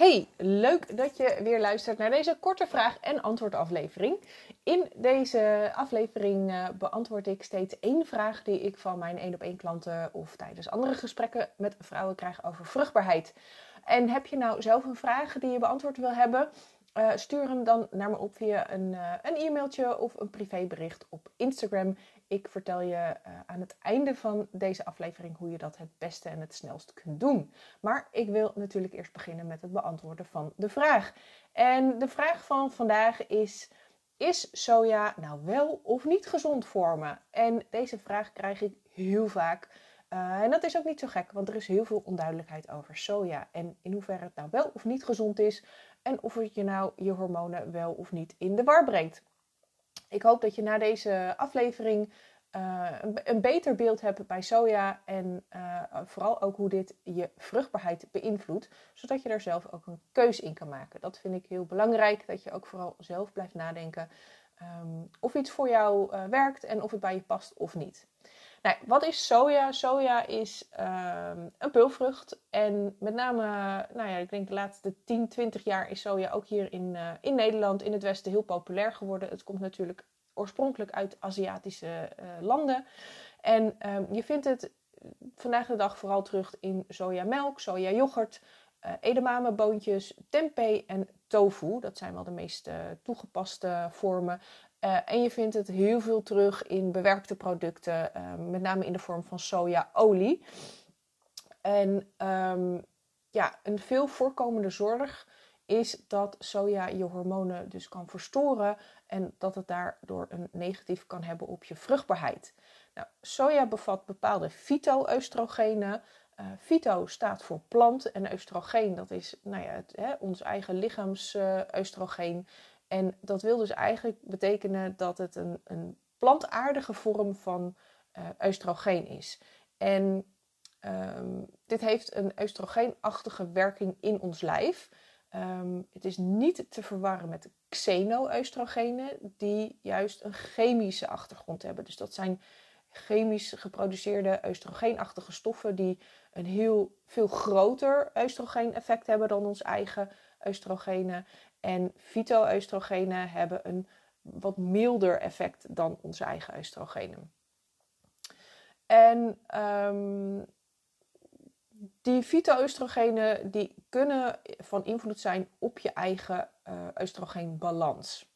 Hey, leuk dat je weer luistert naar deze korte vraag- en antwoordaflevering. In deze aflevering uh, beantwoord ik steeds één vraag die ik van mijn één op één klanten of tijdens andere gesprekken met vrouwen krijg over vruchtbaarheid. En heb je nou zelf een vraag die je beantwoord wil hebben? Uh, stuur hem dan naar me op via een, uh, een e-mailtje of een privébericht op Instagram. Ik vertel je uh, aan het einde van deze aflevering hoe je dat het beste en het snelst kunt doen. Maar ik wil natuurlijk eerst beginnen met het beantwoorden van de vraag. En de vraag van vandaag is: Is soja nou wel of niet gezond voor me? En deze vraag krijg ik heel vaak. en dat is ook niet zo gek, want er is heel veel onduidelijkheid over soja en in hoeverre het nou wel of niet gezond is en of het je nou je hormonen wel of niet in de war brengt. Ik hoop dat je na deze aflevering uh, een, beter beeld hebt bij soja en uh, vooral ook hoe dit je vruchtbaarheid beïnvloedt, zodat je daar zelf ook een keus in kan maken. Dat vind ik heel belangrijk, dat je ook vooral zelf blijft nadenken um, of iets voor jou uh, werkt en of het bij je past of niet. Nou, wat is soja? Soja is uh, een peulvrucht. En met name, nou ja, ik denk de laatste 10, 20 jaar is soja ook hier in, uh, in Nederland, in het Westen, heel populair geworden. Het komt natuurlijk oorspronkelijk uit Aziatische uh, landen. En um, je vindt het vandaag de dag vooral terug in sojamelk, sojayoghurt, uh, edamameboontjes, tempeh en tofu. Dat zijn wel de meest toegepaste vormen. Uh, en je vindt het heel veel terug in bewerkte producten, uh, met name in de vorm van sojaolie. En um, ja, een veel voorkomende zorg is dat soja je hormonen dus kan verstoren en dat het daardoor een negatief kan hebben op je vruchtbaarheid. Nou, soja bevat bepaalde fyto-oestrogenen. Uh, fyto staat voor plant en oestrogeen dat is nou ja, hè, ons eigen lichaams-oestrogeen. En dat wil dus eigenlijk betekenen dat het een, een plantaardige vorm van uh, oestrogeen is. En um, dit heeft een oestrogeenachtige werking in ons lijf. Um, het is niet te verwarren met xeno-oestrogenen, die juist een chemische achtergrond hebben. Dus dat zijn chemisch geproduceerde oestrogeenachtige stoffen die een heel veel groter oestrogeen-effect hebben dan ons eigen oestrogenen. En fytoestrogenen hebben een wat milder effect dan onze eigen oestrogenen. En um, die fytoestrogenen die kunnen van invloed zijn op je eigen uh, oestrogeenbalans.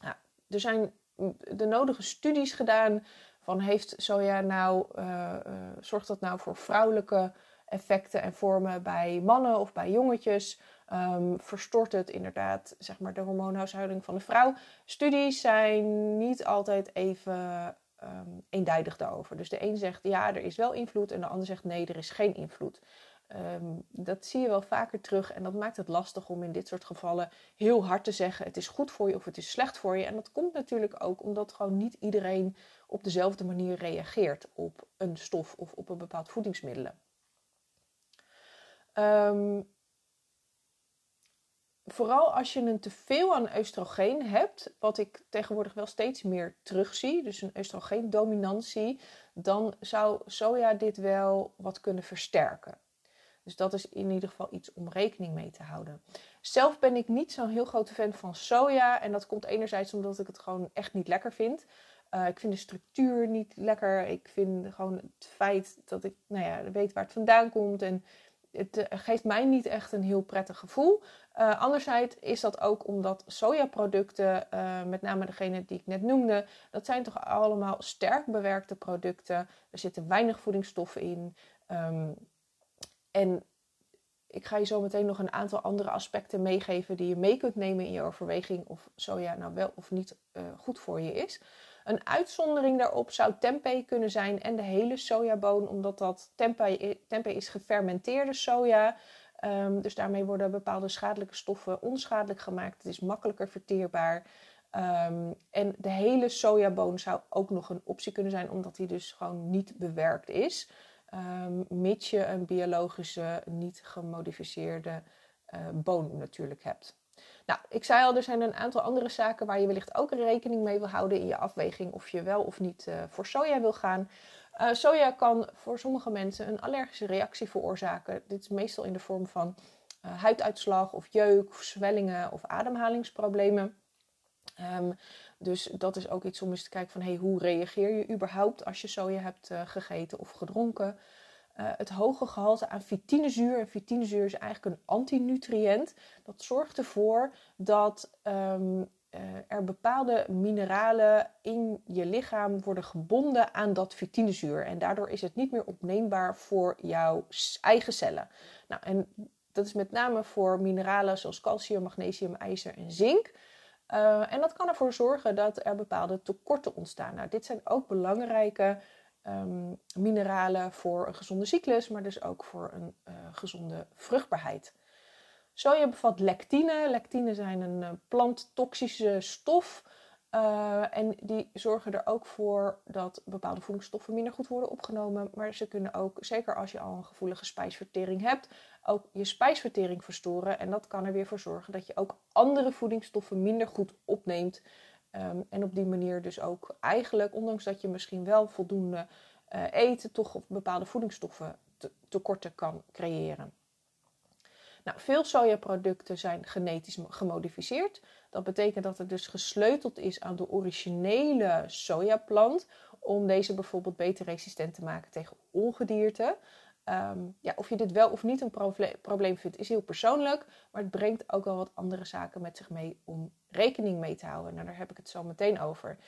Nou, er zijn de nodige studies gedaan van heeft soja nou, uh, zorgt dat nou voor vrouwelijke effecten en vormen bij mannen of bij jongetjes? Um, verstort het inderdaad zeg maar, de hormoonhuishouding van de vrouw? Studies zijn niet altijd even um, eenduidig daarover. Dus de een zegt ja, er is wel invloed en de ander zegt nee, er is geen invloed. Um, dat zie je wel vaker terug en dat maakt het lastig om in dit soort gevallen heel hard te zeggen: het is goed voor je of het is slecht voor je. En dat komt natuurlijk ook omdat gewoon niet iedereen op dezelfde manier reageert op een stof of op een bepaald voedingsmiddelen. Um, vooral als je een teveel aan oestrogeen hebt, wat ik tegenwoordig wel steeds meer terugzie, dus een oestrogeendominantie, dan zou soja dit wel wat kunnen versterken. Dus dat is in ieder geval iets om rekening mee te houden. Zelf ben ik niet zo'n heel grote fan van soja. En dat komt enerzijds omdat ik het gewoon echt niet lekker vind. Uh, ik vind de structuur niet lekker. Ik vind gewoon het feit dat ik nou ja, weet waar het vandaan komt. En het uh, geeft mij niet echt een heel prettig gevoel. Uh, anderzijds is dat ook omdat sojaproducten, uh, met name degene die ik net noemde, dat zijn toch allemaal sterk bewerkte producten. Er zitten weinig voedingsstoffen in. Um, en ik ga je zo meteen nog een aantal andere aspecten meegeven die je mee kunt nemen in je overweging of soja nou wel of niet uh, goed voor je is. Een uitzondering daarop zou tempeh kunnen zijn en de hele sojaboon, omdat dat tempeh, tempeh is gefermenteerde soja. Um, dus daarmee worden bepaalde schadelijke stoffen onschadelijk gemaakt. Het is makkelijker verteerbaar. Um, en de hele sojaboon zou ook nog een optie kunnen zijn, omdat die dus gewoon niet bewerkt is. Um, mits je een biologische, niet gemodificeerde uh, boon natuurlijk hebt. Nou, ik zei al, er zijn een aantal andere zaken waar je wellicht ook rekening mee wil houden in je afweging of je wel of niet uh, voor soja wil gaan. Uh, soja kan voor sommige mensen een allergische reactie veroorzaken. Dit is meestal in de vorm van huiduitslag of jeuk zwellingen of ademhalingsproblemen. Um, dus dat is ook iets om eens te kijken van hey, hoe reageer je überhaupt als je soja hebt uh, gegeten of gedronken. Het hoge gehalte aan vitinezuur. En vitinezuur is eigenlijk een antinutriënt. Dat zorgt ervoor dat uh, er bepaalde mineralen in je lichaam worden gebonden aan dat vitinezuur. En daardoor is het niet meer opneembaar voor jouw eigen cellen. Nou, en dat is met name voor mineralen zoals calcium, magnesium, ijzer en zink. Uh, en dat kan ervoor zorgen dat er bepaalde tekorten ontstaan. Nou, dit zijn ook belangrijke um, mineralen voor een gezonde cyclus, maar dus ook voor een uh, gezonde vruchtbaarheid. Soja bevat lectine. Lectine zijn een uh, planttoxische stof. Uh, en die zorgen er ook voor dat bepaalde voedingsstoffen minder goed worden opgenomen. Maar ze kunnen ook, zeker als je al een gevoelige spijsvertering hebt, ook je spijsvertering verstoren. En dat kan er weer voor zorgen dat je ook andere voedingsstoffen minder goed opneemt. Um, en op die manier dus ook eigenlijk, ondanks dat je misschien wel voldoende uh, eet, toch bepaalde voedingsstoffen te tekorten kan creëren. Nou, veel sojaproducten zijn genetisch gemodificeerd. Dat betekent dat het dus gesleuteld is aan de originele sojaplant om deze bijvoorbeeld beter resistent te maken tegen ongedierte. Um, ja, of je dit wel of niet een probleem vindt, is heel persoonlijk. Maar het brengt ook wel wat andere zaken met zich mee om rekening mee te houden. Nou, daar heb ik het zo meteen over.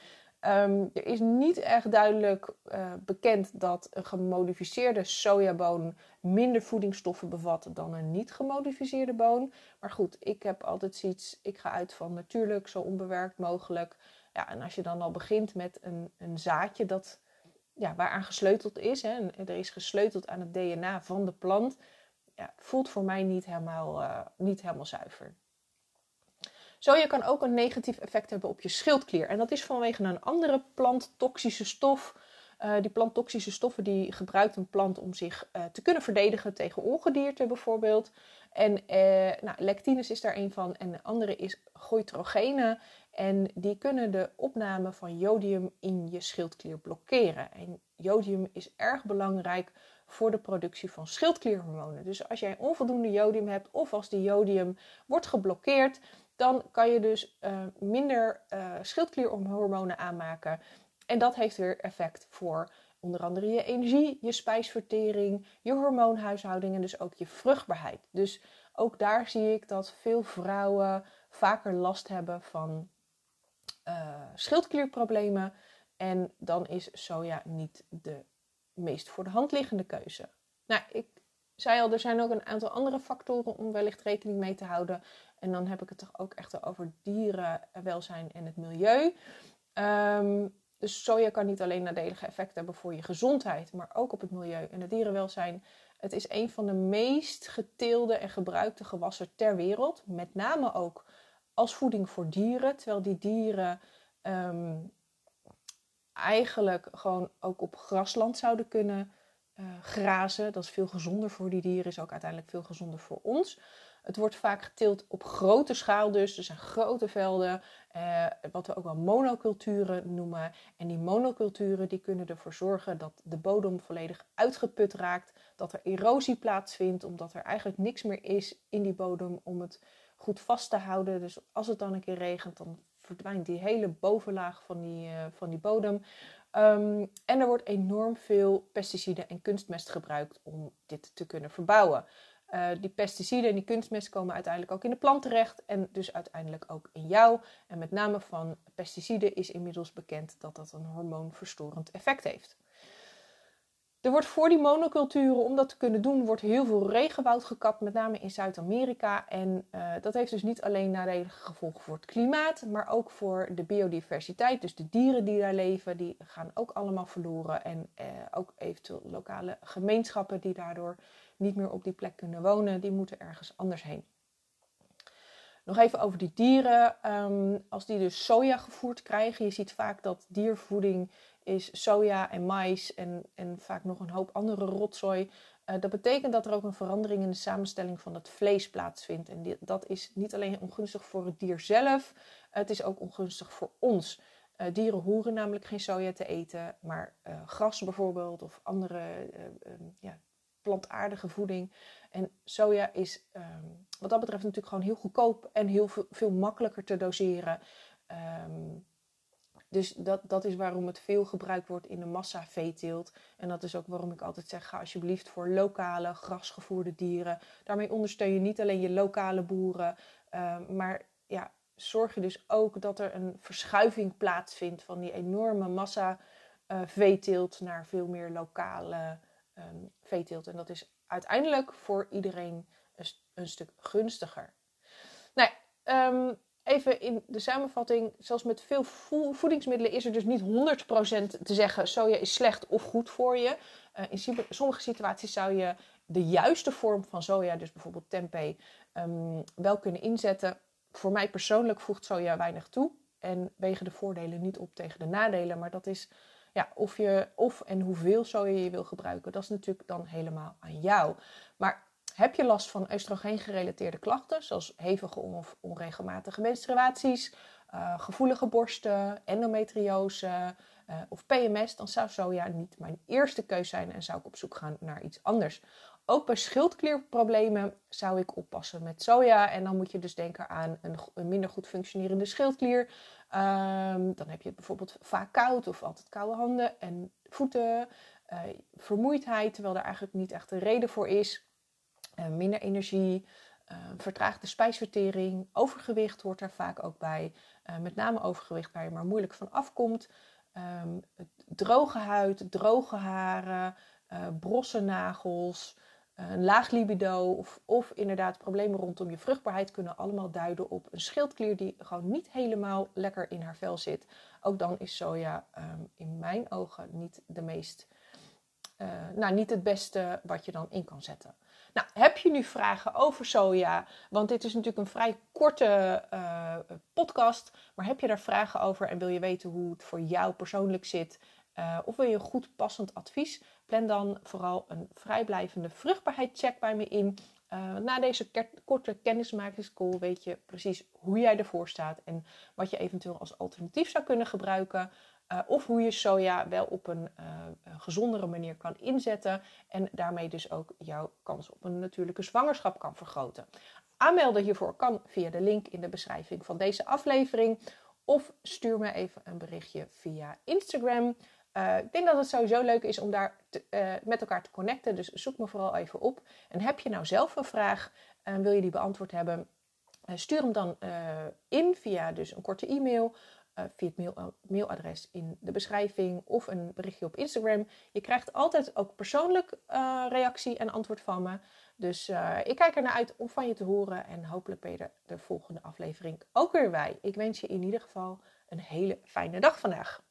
Um, er is niet echt duidelijk uh, bekend dat een gemodificeerde sojaboon minder voedingsstoffen bevat dan een niet gemodificeerde boon. Maar goed, ik heb altijd zoiets, ik ga uit van natuurlijk, zo onbewerkt mogelijk. Ja, en als je dan al begint met een, een zaadje dat, ja, waaraan gesleuteld is, hè, en er is gesleuteld aan het DNA van de plant, ja, voelt voor mij niet helemaal, uh, niet helemaal zuiver. Soja kan ook een negatief effect hebben op je schildklier. En dat is vanwege een andere planttoxische stof. Uh, die planttoxische stoffen die gebruikt een plant om zich uh, te kunnen verdedigen tegen ongedierte bijvoorbeeld. En uh, nou, lectines is daar een van en de andere is goitrogenen. En die kunnen de opname van jodium in je schildklier blokkeren. En jodium is erg belangrijk voor de productie van schildklierhormonen. Dus als jij onvoldoende jodium hebt of als die jodium wordt geblokkeerd, dan kan je dus uh, minder uh, schildklierhormonen aanmaken. En dat heeft weer effect voor onder andere je energie, je spijsvertering, je hormoonhuishouding en dus ook je vruchtbaarheid. Dus ook daar zie ik dat veel vrouwen vaker last hebben van uh, schildklierproblemen. En dan is soja niet de meest voor de hand liggende keuze. Nou, ik zei al, er zijn ook een aantal andere factoren om wellicht rekening mee te houden. En dan heb ik het toch ook echt over dierenwelzijn en het milieu. Um, dus soja kan niet alleen nadelige effecten hebben voor je gezondheid, maar ook op het milieu en het dierenwelzijn. Het is een van de meest geteelde en gebruikte gewassen ter wereld. Met name ook als voeding voor dieren. Terwijl die dieren um, eigenlijk gewoon ook op grasland zouden kunnen uh, grazen. Dat is veel gezonder voor die dieren, is ook uiteindelijk veel gezonder voor ons. Het wordt vaak geteeld op grote schaal dus. Er zijn grote velden, eh, wat we ook wel monoculturen noemen. En die monoculturen die kunnen ervoor zorgen dat de bodem volledig uitgeput raakt. Dat er erosie plaatsvindt, omdat er eigenlijk niks meer is in die bodem om het goed vast te houden. Dus als het dan een keer regent, dan verdwijnt die hele bovenlaag van die, uh, van die bodem. Um, en er wordt enorm veel pesticiden en kunstmest gebruikt om dit te kunnen verbouwen. Uh, die pesticiden en die kunstmest komen uiteindelijk ook in de plant terecht en dus uiteindelijk ook in jou. En met name van pesticiden is inmiddels bekend dat dat een hormoonverstorend effect heeft. Er wordt voor die monoculturen, om dat te kunnen doen, wordt heel veel regenwoud gekapt, met name in Zuid-Amerika. En uh, dat heeft dus niet alleen nadelige gevolgen voor het klimaat, maar ook voor de biodiversiteit. Dus de dieren die daar leven, die gaan ook allemaal verloren. En uh, ook eventueel lokale gemeenschappen die daardoor niet meer op die plek kunnen wonen, die moeten ergens anders heen. Nog even over die dieren. Um, als die dus soja gevoerd krijgen, je ziet vaak dat diervoeding is soja en mais en, en vaak nog een hoop andere rotzooi. Uh, dat betekent dat er ook een verandering in de samenstelling van het vlees plaatsvindt. En dat is niet alleen ongunstig voor het dier zelf, het is ook ongunstig voor ons. Uh, dieren horen namelijk geen soja te eten, maar uh, gras bijvoorbeeld of andere ja, plantaardige voeding. En soja is ehm, wat dat betreft natuurlijk gewoon heel goedkoop en heel veel, veel makkelijker te doseren. Ehm, dus dat, dat is waarom het veel gebruikt wordt in de massa veeteelt. En dat is ook waarom ik altijd zeg: ga alsjeblieft voor lokale, grasgevoerde dieren. Daarmee ondersteun je niet alleen je lokale boeren, ehm, maar ja, zorg je dus ook dat er een verschuiving plaatsvindt van die enorme massa uh, naar veel meer lokale um, veeteelt. En dat is uiteindelijk voor iedereen een, een stuk gunstiger. Nou, um, even in de samenvatting. Zoals met veel voedingsmiddelen is er dus niet 100% te zeggen soja is slecht of goed voor je. Uh, in sommige situaties zou je de juiste vorm van soja, dus bijvoorbeeld tempeh, um, wel kunnen inzetten. Voor mij persoonlijk voegt soja weinig toe en wegen de voordelen niet op tegen de nadelen. Maar dat is ja, of, je, of en hoeveel soja je wil gebruiken, dat is natuurlijk dan helemaal aan jou. Maar heb je last van oestrogeen-gerelateerde klachten, zoals hevige of onregelmatige menstruaties, uh, gevoelige borsten, endometriose uh, of PMS, dan zou soja niet mijn eerste keus zijn en zou ik op zoek gaan naar iets anders. Ook bij schildklierproblemen zou ik oppassen met soja. En dan moet je dus denken aan een, minder goed functionerende schildklier. Um, dan heb je bijvoorbeeld vaak koud of altijd koude handen en voeten. Uh, vermoeidheid, terwijl er eigenlijk niet echt een reden voor is. Uh, minder energie, uh, vertraagde spijsvertering, overgewicht hoort er vaak ook bij. met name overgewicht waar je maar moeilijk van afkomt. Um, droge huid, droge haren, brosse nagels, een laag libido of, of inderdaad problemen rondom je vruchtbaarheid kunnen allemaal duiden op een schildklier die gewoon niet helemaal lekker in haar vel zit. Ook dan is soja um, in mijn ogen niet de meest, uh, nou niet het beste wat je dan in kan zetten. Nou, heb je nu vragen over soja? Want dit is natuurlijk een vrij korte uh, podcast. Maar heb je daar vragen over en wil je weten hoe het voor jou persoonlijk zit? Uh, of wil je goed passend advies? Plan dan vooral een vrijblijvende vruchtbaarheidscheck bij me in. Na deze korte kennismakingscall weet je precies hoe jij ervoor staat en wat je eventueel als alternatief zou kunnen gebruiken. Uh, of hoe je soja wel op een uh, gezondere manier kan inzetten en daarmee dus ook jouw kans op een natuurlijke zwangerschap kan vergroten. Aanmelden hiervoor kan via de link in de beschrijving van deze aflevering of stuur me even een berichtje via Instagram. Uh, ik denk dat het sowieso leuk is om daar met elkaar te connecten. Dus zoek me vooral even op. En heb je nou zelf een vraag en wil je die beantwoord hebben? Stuur hem dan in via dus een korte e-mail. Via het mail, mailadres in de beschrijving of een berichtje op Instagram. Je krijgt altijd ook persoonlijk reactie en antwoord van me. Dus ik kijk er naar uit om van je te horen. En hopelijk ben je er de volgende aflevering ook weer bij. Ik wens je in ieder geval een hele fijne dag vandaag.